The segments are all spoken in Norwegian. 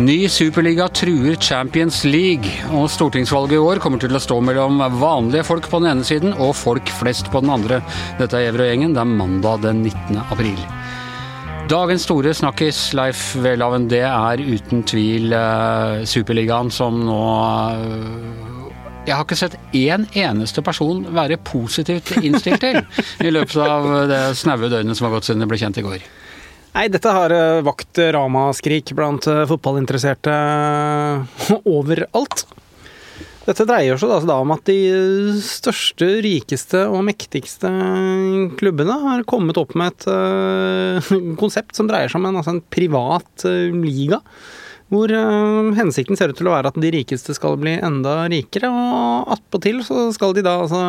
Ny superliga truer Champions League, og stortingsvalget i år kommer til å stå mellom vanlige folk på den ene siden og folk flest på den andre. Dette er Gjevrøy-gjengen. Det er mandag den 19. april. Dagens store snakkis, Leif Welhaven, det er uten tvil eh, Superligaen som nå uh, Jeg har ikke sett én eneste person være positivt innstilt til i løpet av det snaue døgnet som har gått siden det ble kjent i går. Nei, dette har eh, vakt ramaskrik blant fotballinteresserte overalt. Dette dreier seg da om at de største, rikeste og mektigste klubbene har kommet opp med et konsept som dreier seg om en, altså en privat liga. Hvor uh, hensikten ser ut til å være at de rikeste skal bli enda rikere, og attpåtil så skal de da altså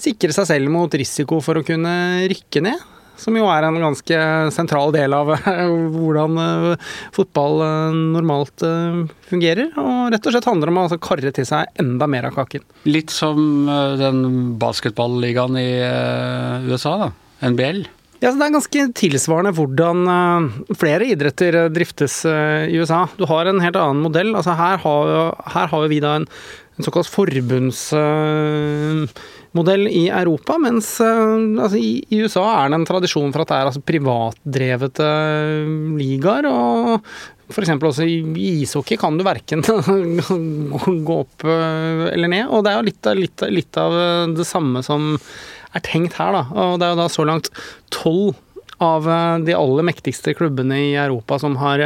sikre seg selv mot risiko for å kunne rykke ned som jo er en ganske sentral del av hvordan eh, fotball eh, normalt eh, fungerer. Og rett og slett handler om å altså karre til seg enda mer av kaken. Litt som den basketballigaen i USA, da. NBL. Ja, Det er ganske tilsvarende hvordan flere idretter driftes i USA. Du har en helt annen modell. Altså Her har, her har vi da en, en såkalt forbundsmodell i Europa, mens eh, altså, i, USA er det en tradisjon for at det er altså, privatdrevete eh, ligaer. og F.eks. også i ishockey kan du verken gå opp eh, eller ned. Og det er jo litt, litt, litt, av det samme som er tenkt her, da. Og det er jo da så langt tolv av de aller mektigste klubbene i Europa som har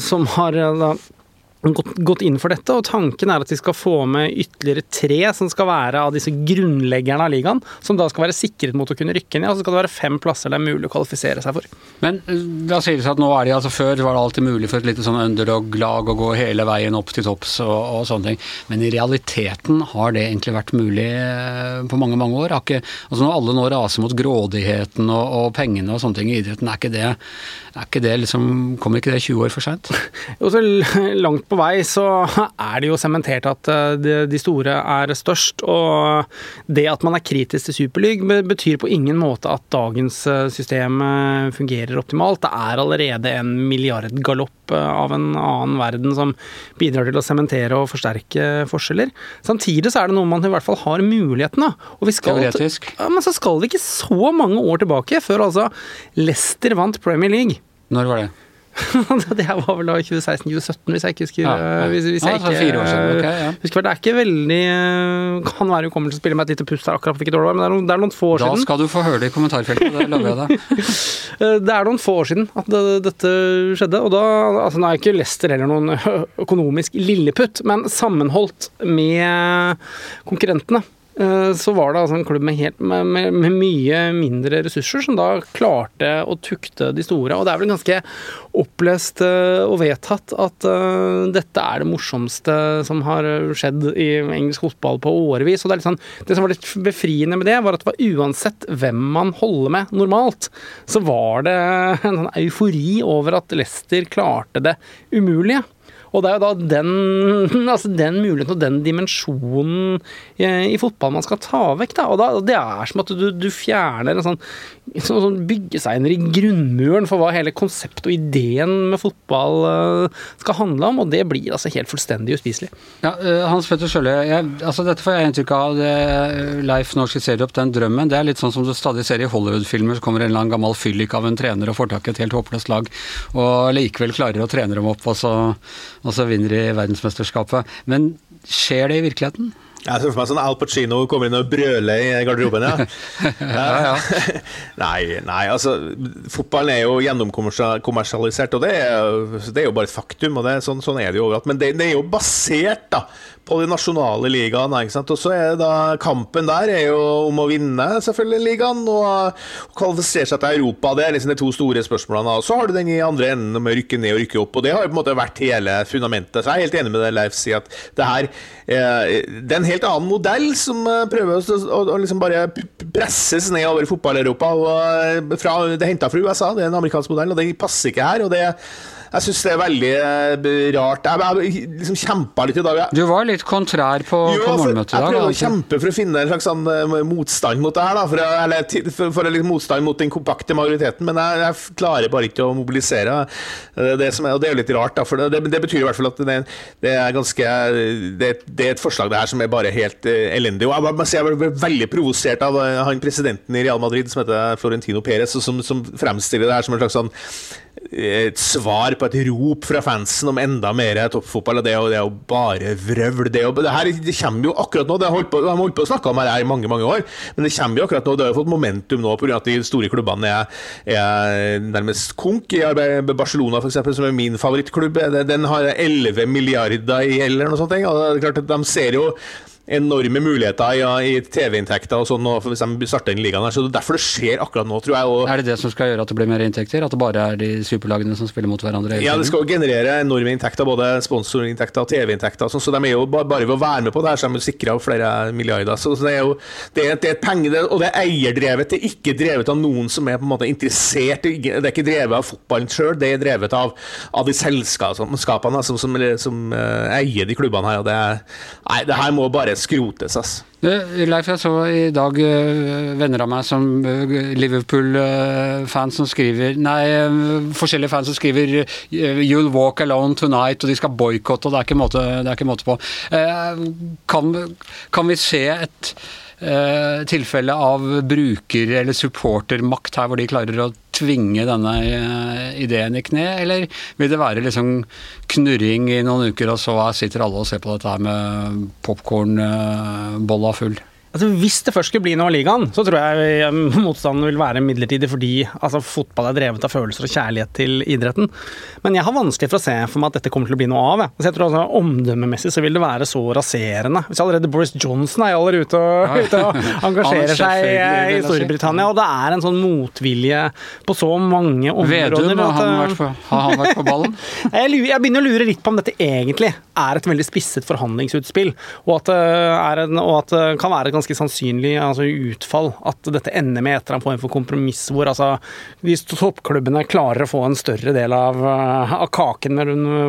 som har da gått, gått, inn for dette, og tanken er at de skal få med ytterligere tre som skal være av disse grunnleggerne av ligaen, som da skal være sikret mot å kunne rykke ned. Og så skal det være fem plasser det er mulig å kvalifisere seg for. Men da sier det seg at nå er de altså Før var det alltid mulig for et lite sånn underdog-lag å gå hele veien opp til topps og, og, sånne ting, men i realiteten har det egentlig vært mulig eh, på mange, mange år. Ikke, altså Når alle nå raser mot grådigheten og, og pengene og sånne ting i idretten, er ikke det, er ikke det liksom, kommer ikke det 20 år for seint? langt på på vei så er det jo sementert at eh, de store er størst. Og det at man er kritisk til Superleague betyr på ingen måte at dagens eh, system eh, fungerer optimalt. Det er allerede en milliardgalopp av en annen verden som bidrar til å sementere og forsterke forskjeller. Samtidig så er det noe man i hvert fall har muligheten av. Teoretisk. Ja, men så skal vi ikke så mange år tilbake før altså Leicester vant Premier League. Når var det? det var vel da 2016-2017, hvis jeg ikke husker. Ja, ja. Hvis, hvis jeg ikke, fire år siden, okay, ja. husker, Det er ikke veldig eh, Kan være hukommelsen kommer til å spille med et lite pust her akkurat hvilket år det var, men det er, noen, det er noen få år da siden. Da skal du få høre det i kommentarfeltet, det lover jeg deg. Eh, det er noen få år siden at det, dette skjedde, og da altså Nå er ikke Leicester heller noen økonomisk lilleputt, men sammenholdt med konkurrentene Eh, så var det altså en klubb med, helt, med, med, med, mye mindre ressurser som da klarte å tukte de store. Og det er vel ganske opplest eh, og vedtatt at uh, dette er det morsomste som har skjedd i engelsk fotball på årevis. Og det, sånn, det som var litt befriende med det, var at det var uansett hvem man holder med normalt, så var det en sånn eufori over at Leicester klarte det umulige. Og det er jo da den, altså den muligheten og den dimensjonen i, i, fotball man skal ta vekk. Da. Og da, det er som at du, du fjerner en sånn, sånn, sånn byggesteiner i grunnmuren for hva hele konseptet og ideen med fotball uh, skal handle om, og det blir altså helt fullstendig uspiselig. Ja, uh, Hans Petter Sjølle, altså dette får jeg inntrykk av. Det, Leif nå skisserer opp den drømmen. Det er litt sånn som du stadig ser i Hollywood-filmer, så kommer en eller annen gammel fyllik av en trener og får tak i et helt håpløst lag, og likevel klarer å trene dem opp. og så og så vinner de verdensmesterskapet. Men skjer det i virkeligheten? Jeg ser for meg sånn Al Pacino kommer inn og brøler i garderoben, ja. ja, ja. nei, nei, altså Fotballen er jo gjennomkommersialisert, og det er, det er, jo bare et faktum. og det, sånn, sånn, er det jo overalt. Men det, det er jo basert da på de nasjonale ligaene. Og så er da kampen der er jo om å vinne selvfølgelig ligaen og kvalifisere seg til Europa. Det er liksom de to store spørsmålene. Og så har du den i andre enden med å rykke ned og rykke opp. Og det har jo på en måte vært hele fundamentet. Så jeg er helt enig med det Leif sier, at det her eh, det er en helt annen modell som eh, prøver å, å, å liksom bare presses ned over fotball-Europa. Eh, Det er henta fra USA, det er en amerikansk modell, og den passer ikke her. og det Jeg syns det er veldig eh, rart. Jeg jeg liksom kjempa litt i dag. Du var litt kontrær på, jo, på morgenmøtet i dag? Jeg prøvde å kjempe for å finne en slags sånn, uh, motstand mot det her, da, for, eller for, for, for motstand mot den kompakte majoriteten, men jeg, jeg, klarer bare ikke å mobilisere. Det, som er, og det er jo litt rart, da, for det, det, betyr i hvert fall at det, det er ganske det, det, er et forslag det her som er bare helt elendig. Og jeg, jeg, jeg ble veldig provosert av han presidenten i Real Madrid som heter Florentino Perez, som, som fremstiller det her som en slags sånn et svar på et rop fra fansen om enda mer toppfotball. og Det og det er jo bare vrøvl. Det, det, her det kommer jo akkurat nå. Det har holdt holdt på å snakke om her i mange mange år, men det kommer jo akkurat nå. Det har jo fått momentum nå pga. at de store klubbene er, er nærmest konk. I Barcelona, eksempel, som er min favorittklubb, den har 11 milliarder i gjeld eller noe sånt. Og det er klart at de ser jo enorme muligheter ja, i TV-inntekter og sånn og hvis de starter den ligaen. her, så Det er derfor det skjer akkurat nå, tror jeg. Og er det det som skal gjøre at det blir mer inntekter? At det bare er de superlagene som spiller mot hverandre? Ja, det skal generere enorme inntekter, både sponsorinntekter og TV-inntekter. Sånn, så de er jo bare ved å være med på det her, så er de sikra flere milliarder. Så, det er jo det er, det er penger, og det er eierdrevet. Det er ikke drevet av noen som er på en måte interessert. Det er ikke drevet av fotballen sjøl, det er drevet av, av de selskapene som, som, som, som, eier de klubbene her. og det, er, nei, det her må bare skrotes, ass. Leif, jeg så i dag uh, venner av meg som uh, Liverpool-fans som skriver Nei, uh, forskjellige fans som skriver 'You'll walk alone tonight', og de skal boikotte, og det er ikke måte, det er ikke måte på. Kan, kan vi se et eh, tilfelle av bruker- eller supportermakt her, hvor de klarer å tvinge denne eh, ideen i kne, eller vil det være liksom knurring i noen uker, og så sitter alle og ser på dette her med popkornbolla eh, full? Altså, hvis det først skulle bli noe av ligaen, så tror jeg motstanden vil være midlertidig fordi altså, fotball er drevet av følelser og kjærlighet til idretten. Men jeg har vanskelig for å se for meg at dette kommer til å bli noe av. Jeg, altså, jeg tror altså, Omdømmemessig så vil det være så raserende. Hvis allerede Boris Johnson er allerede ute og, ute og engasjerer seg i Storbritannia, og det er en sånn motvilje på så mange områder Vedum, har han vært på, har han vært på ballen? jeg, jeg, begynner å lure litt på om dette egentlig er et veldig spisset forhandlingsutspill, og at, det, og at det kan være et ganske ganske sannsynlig altså, utfall at dette ender med et eller annet form for kompromiss hvor altså, de toppklubbene klarer å få en større del av, eh, av kaken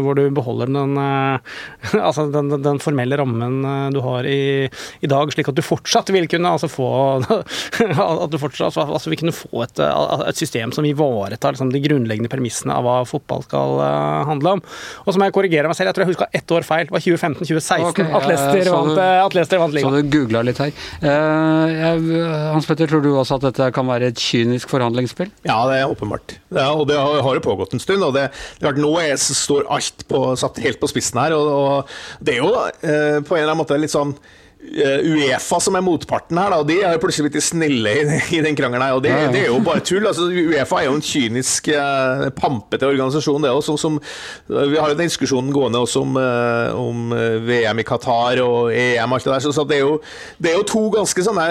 hvor du beholder den, eh, altså, den, den, formelle rammen eh, du har i, i, dag, slik at du fortsatt vil kunne altså, få at du fortsatt altså, altså vil kunne få et, et system som ivaretar liksom, de grunnleggende premissene av hva fotball skal handle om. Og så må jeg korrigere meg selv, jeg tror jeg huska ett år feil. Det var 2015-2016 okay, at Leicester vant, vant ligaen. Så du googla litt her. Uh, Hans Petter, tror du også at dette kan være et kynisk forhandlingsspill? Ja, det er åpenbart. Ja, og det har jo pågått en stund. og det, det er Nå står alt på, satt helt på spissen her. og, og Det er jo eh, på en eller annen måte litt sånn Eh, Uefa som er motparten her, da, og de er plutselig blitt snille i, i den krangelen. her, og det, det, er jo bare tull. altså Uefa er jo en kynisk, uh, pampete organisasjon. det òg. Vi har jo den diskusjonen gående også om, uh, om VM i Qatar og EM. og alt det der, så, så det, er jo, det, er jo, to ganske sånne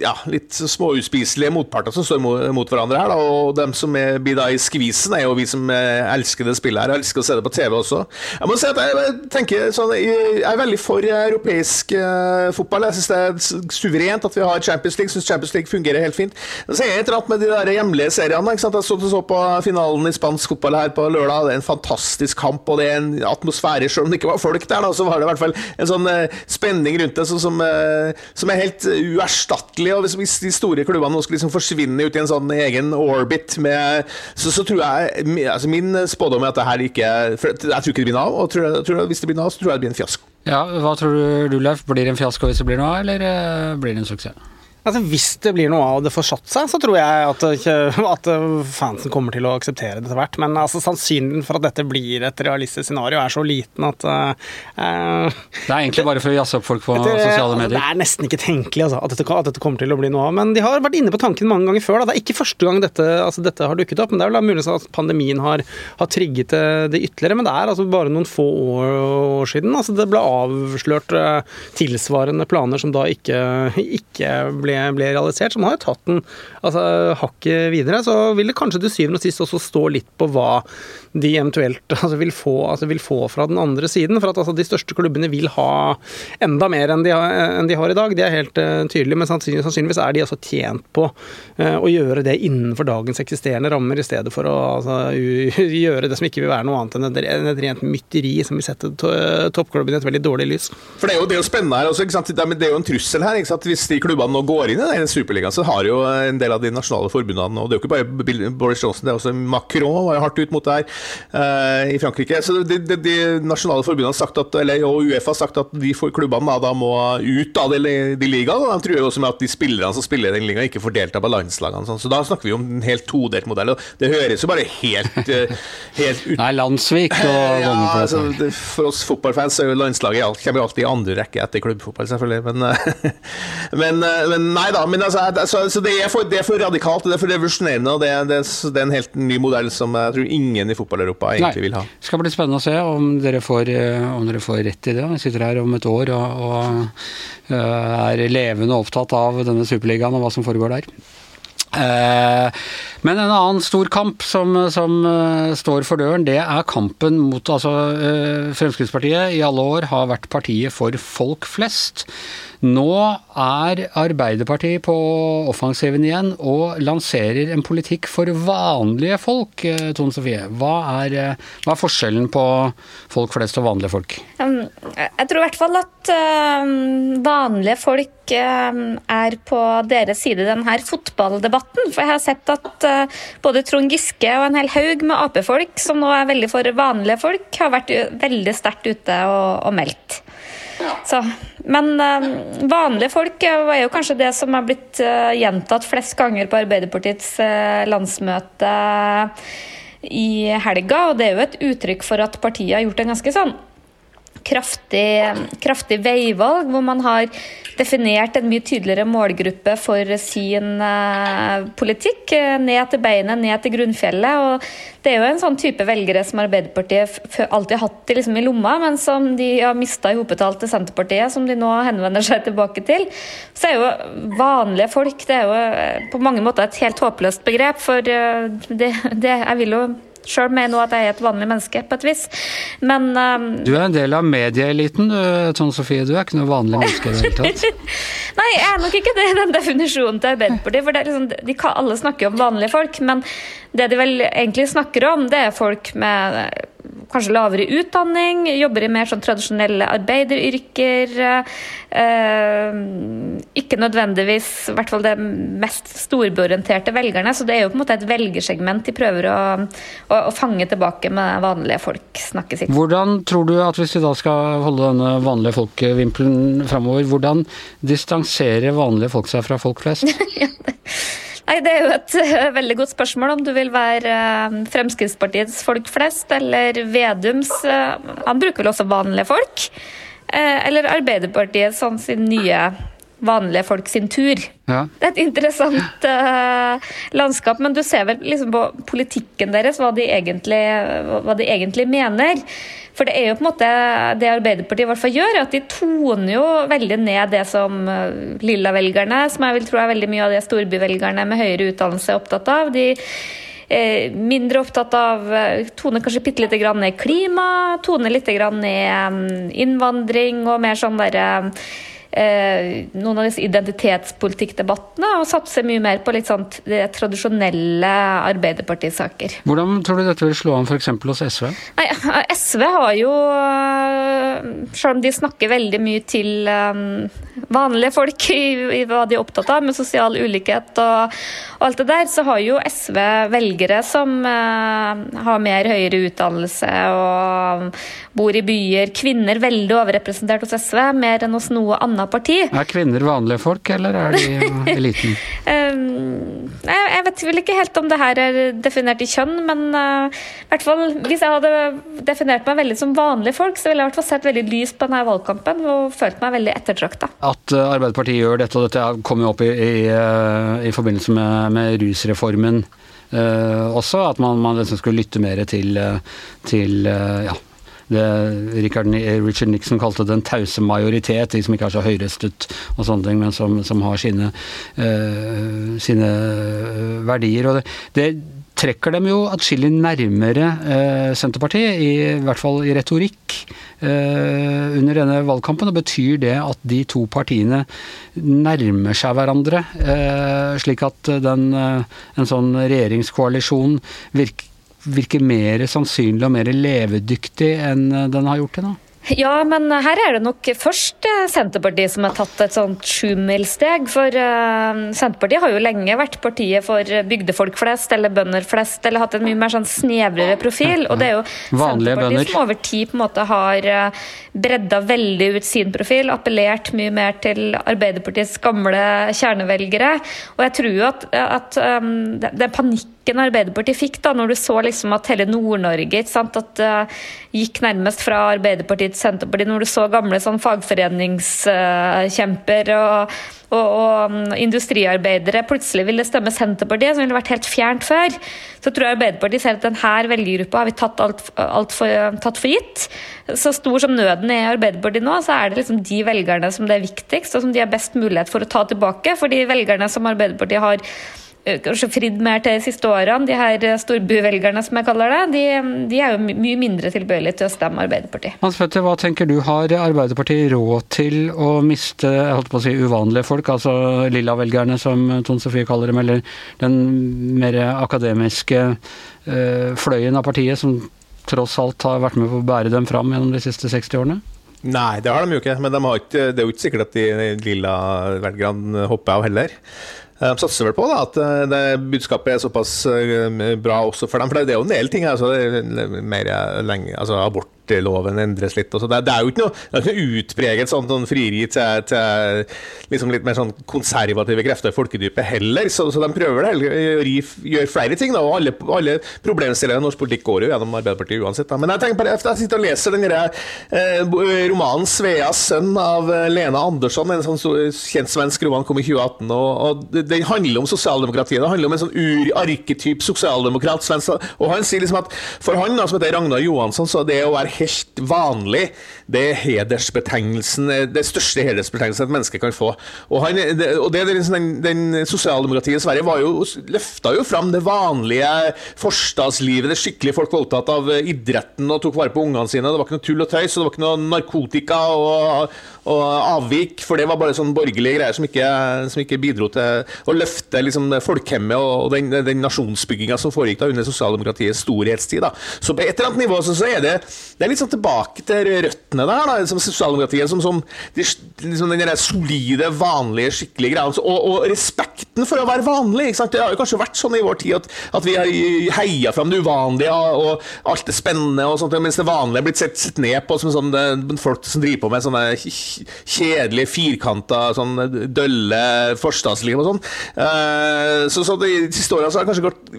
ja, litt småuspiselige motparter som står mot, mot hverandre her. da, og dem som er, blir da i skvisen, er jo vi som elsker det spillet her. Elsker å se det på TV også. Jeg må si at jeg, tenker sånn, jeg er veldig for europeisk uh, fotball. Jeg syns det er suverent at vi har Champions League. Syns Champions League fungerer helt fint. Så er jeg et eller annet med de der hjemlige seriene. Ikke sant? Jeg så, så på finalen i spansk fotball her på lørdag. Det er en fantastisk kamp, og det er en atmosfære. Selv om det ikke var folk der, da, så var det i hvert fall en sånn uh, spenning rundt det så, som, uh, som, er helt uerstattelig. Og hvis, de store klubbene nå skal liksom forsvinne ut i en sånn egen orbit med Så, så tror jeg altså Min spådom er at det her ikke Jeg tror ikke det blir Nav, og tror, tror, hvis det blir Nav, så tror jeg det blir en fiasko. Ja, Hva tror du, Leif? Blir det en fiasko hvis det blir noe, eller eh, blir det en suksess? Altså, hvis det blir noe av det får satt seg, så tror jeg at, at fansen kommer til å akseptere det etter hvert. Men altså, sannsynligheten for at dette blir et realistisk scenario er så liten at uh, Det er egentlig bare for å jazze opp folk på det, sosiale medier? Det er nesten ikke tenkelig altså, at, dette, at, dette, kommer til å bli noe av. Men de har vært inne på tanken mange ganger før. Da. Det er ikke første gang dette, altså, dette har dukket opp. Men det er vel mulig at pandemien har, har trigget det ytterligere. Men det er altså bare noen få år siden altså, det ble avslørt uh, tilsvarende planer som da ikke, ikke ble ble, ble realisert, så man har jo tatt den altså, hakket videre. Så vil det kanskje til syvende og sist også stå litt på hva de eventuelt altså, vil, få, altså, vil, få, fra den andre siden. For at altså, de største klubbene vil ha enda mer enn de enn de har i dag. Det er helt uh, tydelig, men sannsynligvis er de altså tjent på uh, å gjøre det innenfor dagens eksisterende rammer, i stedet for å altså, gjøre det som ikke vil være noe annet enn et rent mytteri som vil sette toppklubben i et veldig dårlig lys. For Det er jo, det er jo spennende her, også, det er jo en trussel her. Hvis de klubbene nå går inn i den superligaen, så har jo en del av de nasjonale forbundene og Det er jo ikke bare Boris Johnson, det er også Macron var jo hardt ut mot det her uh, i Frankrike. Så de, de, de, nasjonale forbundene har sagt at, eller, og Uefa har sagt at de klubbene da, da må ut av de, de ligaene. De truer også med at de spillerne som spiller i den ligaen, ikke får delta på landslagene. Sånn. Så da snakker vi om en helt todelt modell. Og det høres jo bare helt, uh, helt ut... Nei, Landsvik og ja, altså, For oss fotballfans er jo landslaget kommer alltid i andre rekke etter klubbfotball, selvfølgelig. Men, men, men, nei da. Men altså, altså, så det er, for, det er for radikalt, det er for revolusjonerende, og det, det, det, er en helt ny modell som jeg tror ingen i fotball-Europa egentlig vil ha. Det skal bli spennende å se om dere får, om dere får rett i det. Vi sitter her om et år og, og er levende opptatt av denne superligaen og hva som foregår der. Eh, men en annen stor kamp som, som, eh, står for døren, det er kampen mot altså, eh, Fremskrittspartiet i alle år har vært partiet for folk flest. Nå er Arbeiderpartiet på offensiven igjen og lanserer en politikk for vanlige folk. Tone Sofie, hva er, hva er forskjellen på folk flest og vanlige folk? Um, jeg tror i hvert fall at vanlige folk er på deres side i denne fotballdebatten. For jeg har sett at Eh, både Trond Giske og en hel haug med Ap-folk, som nå er veldig for vanlige folk, har vært veldig sterkt ute og, og meldt. Så, men uh, vanlige folk er jo kanskje det som har blitt uh, gjentatt flest ganger på Arbeiderpartiets landsmøte i helga. Og det er jo et uttrykk for at partiet har gjort en ganske sånn kraftig, kraftig, veivalg, hvor man har definert en mye tydeligere målgruppe for sin uh, politikk. Ned til beinet, ned til grunnfjellet. og Det er jo en sånn type velgere som Arbeiderpartiet alltid har hatt liksom, i lomma, men som de har mista i hopetall til Senterpartiet, som de nå henvender seg tilbake til. Så er jo vanlige folk det er jo eh, på mange måter et helt håpløst begrep, for det, det, jeg vil jo sjøl mener nå at jeg er et vanlig menneske, på et vis. Men um, Du er en del av medieeliten, Tone Sofie. Du er ikke noe vanlig menneske i det hele tatt? Nei, jeg er nok ikke det i den definisjonen til Arbeiderpartiet. For liksom, de, alle snakker jo om vanlige folk, men det de vel egentlig snakker om, det er folk med kanskje lavere utdanning, jobber i mer sånn tradisjonelle arbeideryrker. Eh, ikke nødvendigvis i hvert fall det mest storbyorienterte velgerne. Så det er jo på en måte et velgersegment de prøver å, å, å fange tilbake med vanlige folk snakket sitt. Hvordan tror du at hvis vi da skal holde denne vanlige folkevimpelen framover, hvordan distanserer vanlige folk seg fra folk flest? ja, det Nei, Det er jo et veldig godt spørsmål om du vil være uh, Fremskrittspartiets folk flest eller Vedums uh, Han bruker vel også vanlige folk? eller Arbeiderpartiet sånn sin nye vanlige folk sin tur. Ja. Det er et interessant landskap, men du ser vel liksom på politikken deres, hva de egentlig, hva de egentlig mener. For det er jo på en måte det Arbeiderpartiet i hvert fall gjør, at de toner jo veldig ned det som eh, lilla-velgerne, som jeg vil tro er veldig mye av det storbyvelgerne med høyere utdannelse er opptatt av. De er mindre opptatt av Tone kanskje bitte lite grann ned klima, toner litt grann ned mm, innvandring og mer sånn derre eh, noen av disse identitetspolitikkdebattene, og satse mye mer på litt sånn det tradisjonelle Arbeiderpartisaker. Hvordan tror du dette vil slå an f.eks. hos SV? Nei, SV har jo, selv om de snakker veldig mye til vanlige folk i, hva de er opptatt av, med sosial ulikhet og, og, alt det der, så har jo SV velgere som har mer høyere utdannelse og bor i byer. Kvinner veldig overrepresentert hos SV, mer enn hos noe annet parti. Er kvinner vanlige folk, eller er de eliten? um, jeg vet vel ikke helt om det her er definert i kjønn, men uh, hvert fall, hvis jeg hadde definert meg veldig som vanlige folk, så ville jeg i hvert fall sett veldig lyst på denne valgkampen og følt meg veldig ettertrakta. At uh, Arbeiderpartiet gjør dette, og dette kom jo opp i, i, uh, i forbindelse med, med rusreformen også, at man, man liksom skulle lytte mer til, til ja, det Richard, Richard Nixon kalte den tause majoritet, de som ikke er så høyrøstet og sånne ting, men som, som har sine, uh, sine verdier. og det, det trekker dem jo atskillig nærmere eh, Senterpartiet, i, i, hvert fall i retorikk, eh, under denne valgkampen. Og betyr det at de to partiene nærmer seg hverandre, eh, slik at den, eh, en sånn regjeringskoalisjon virker, virker mer sannsynlig og mer levedyktig enn den har gjort til nå? Ja, men her er det nok først eh, Senterpartiet som har tatt et sånt sjumilssteg. For uh, Senterpartiet har jo lenge vært partiet for bygdefolk flest, eller bønder flest, eller hatt en mye mer sånn snevrere profil. Og det er jo Vanlige Senterpartiet bønder. som over tid på en måte har uh, bredda veldig ut sin profil, appellert mye mer til Arbeiderpartiets gamle kjernevelgere. Og jeg tror jo at, at um, det, er panikk Arbeiderpartiet fikk, da, når du så liksom at hele Nord-Norge at uh, gikk nærmest fra Arbeiderpartiet til Senterpartiet, når du så gamle sånn fagforeningskjemper uh, og, og, og um, industriarbeidere plutselig ville stemme Senterpartiet, som ville vært helt fjernt før, så tror jeg Arbeiderpartiet ser at denne velgergruppa har vi tatt, alt, alt for, tatt for gitt. Så stor som nøden er i Arbeiderpartiet nå, så er det liksom de velgerne som det er viktigst, og som de har best mulighet for å ta tilbake. For de velgerne som Arbeiderpartiet har Eh, kanskje fridd mer til de siste årene, de her storbuvelgerne, storbyvelgerne som jeg kaller det, de, de er jo mye mindre tilbøyelige til å stemme Arbeiderpartiet. Hans Petter, hva tenker du, har Arbeiderpartiet råd til å miste jeg holdt på å si, uvanlige folk, altså lilla-velgerne som Tone Sofie kaller dem, eller den mer akademiske øh, fløyen av partiet som tross alt har vært med på å bære dem fram gjennom de siste 60 årene? Nei, det har de jo ikke. Men de ikke, det er jo ikke sikkert at de lilla velgerne hopper av heller. De satser vel på da, at eh, det budskapet er såpass eh, bra også for dem. For det er jo en del ting. Altså, mer lenge, altså abort abortloven endres litt. og Det, det, er jo ikke noe, det er ikke noe utpreget sånn, sånn frieri til, til liksom litt mer sånn konservative krefter i folkedypet heller. Så, så de prøver det, gjør flere ting. Da, og Alle, alle problemstillingene i norsk politikk går jo gjennom Arbeiderpartiet uansett. Da. Men jeg tenker bare, jeg sitter og leser den eh, romanen 'Sveas sønn' av eh, Lena Andersson, en sånn kjent svensk roman, kom i 2018. og, og Den handler om sosialdemokratiet. Det handler om en sånn ur-arketyp sosialdemokrat. Svensk, og han sier liksom at for han, da, som heter Ragnar Johansson, så det å være helt vanlig. Det er hedersbetegnelsen, det største hedersbetegnelsen et menneske kan få. Og, han, og det, den, den sosialdemokratiet i Sverige var jo, løfta jo fram det vanlige forstadslivet, det skikkelig folk var opptatt av idretten og tok vare på ungene sine. Det var ikke noe tull og tøys, og det var ikke noe narkotika og, og avvik, for det var bare sånne borgerlige greier som ikke, som ikke bidro til å løfte liksom, folkehemmet og, og den, den nasjonsbygginga som foregikk da under sosialdemokratiets storhetstid. Da. Så på et eller annet nivå så, så er det, det litt sånn tilbake til røttene der, da, som sosialdemokratiet. Som, som liksom den der solide, vanlige, skikkelige greia. Og, og, respekten for å være vanlig. Det har jo kanskje vært sånn i vår tid at, at vi har heia fram det uvanlige og alt det spennende, og sånt, mens det vanlige er blitt sett, sett ned på som sånn, det, folk som driver på med sånne kjedelige, firkanta, sånn dølle forstadsliv og sånn. Uh, så, så de siste åra har kanskje gått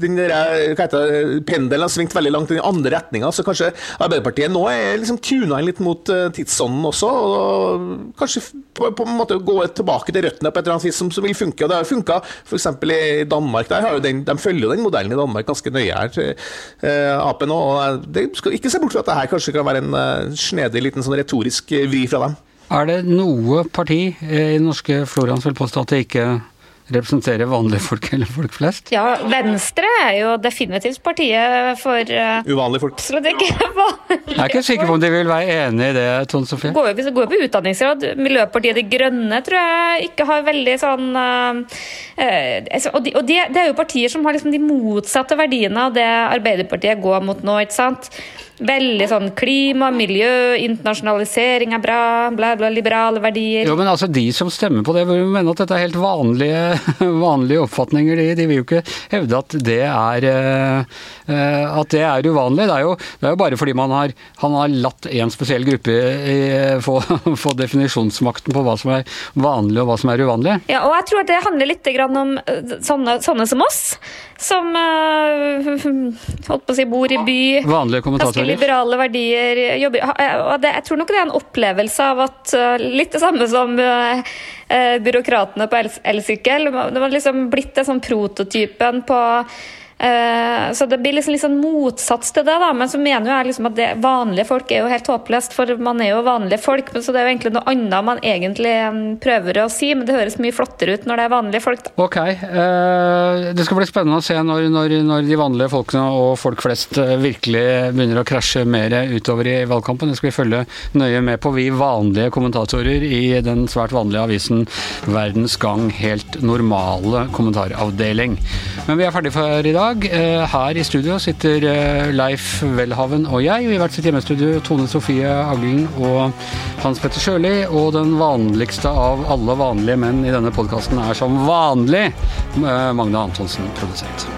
den der, hva heter Pendelen har svingt veldig langt i den andre retninga. Så kanskje Arbeiderpartiet nå er liksom tuna inn litt mot uh, tidsånden også. Og kanskje på, på, en måte gå tilbake til røttene på et eller annet vis som, som vil funke. Og det har funka f.eks. i Danmark. Der har jo den, de følger jo den modellen i Danmark ganske nøye her, eh, Ap nå. Og det skal ikke se bort fra at det her kanskje kan være en uh, snedig liten sånn retorisk vri fra dem. Er det noe parti i den norske floraen som vil påstå at det ikke representere vanlige folk eller folk flest? Ja, Venstre er jo definitivt partiet for uh, Uvanlige folk. Absolutt ikke vanlige Jeg er ikke sikker på om de vil være enig i det, Tone Sofie. Går, hvis det går på utdanningsgrad, Miljøpartiet De Grønne tror jeg ikke har veldig sånn uh, uh, Og, de, og de, det er jo partier som har liksom de motsatte verdiene av det Arbeiderpartiet går mot nå, ikke sant? Veldig sånn klima, miljø, internasjonalisering er bra, bla, bla, liberale verdier. Jo, men altså de som stemmer på det, vil mene at dette er helt vanlige, vanlige oppfatninger. De, de, vil jo ikke hevde at det er, uh, at det er uvanlig. Det er, jo, det er, jo, bare fordi man har, han har latt en spesiell gruppe få, få, definisjonsmakten på hva som er vanlig og hva som er uvanlig. Ja, og jeg tror at det handler litt om eh, sånne, sånne som oss som holdt på å si bor i by. Vanlige kommentatorer. Liberale verdier. Jobber, og det, jeg tror nok det er en opplevelse av at uh, Litt det samme som uh, byråkratene på elsykkel. Det var liksom blitt en sånn prototypen på så det blir liksom sånn motsats til det, da. Men så mener jeg liksom at det, vanlige folk er jo helt håpløst, for man er jo vanlige folk. Men så det er jo egentlig noe annet man egentlig prøver å si, men det høres mye flottere ut når det er vanlige folk. Da. Ok. Uh, det skal bli spennende å se når, når, når, de vanlige folkene og folk flest virkelig begynner å krasje mer utover i valgkampen. Det skal vi følge nøye med på, vi vanlige kommentatorer i den svært vanlige avisen Verdens Gang, helt normale kommentaravdeling. Men vi er ferdige for i dag. Eh, her i studio sitter eh, Leif Welhaven og jeg. Vi har vært sitt hjemmestudio Tone Sofie Agling og Hans Petter Sjøli. Og den vanligste av alle vanlige menn i denne podkasten er som vanlig eh, Magne Antonsen, produsent.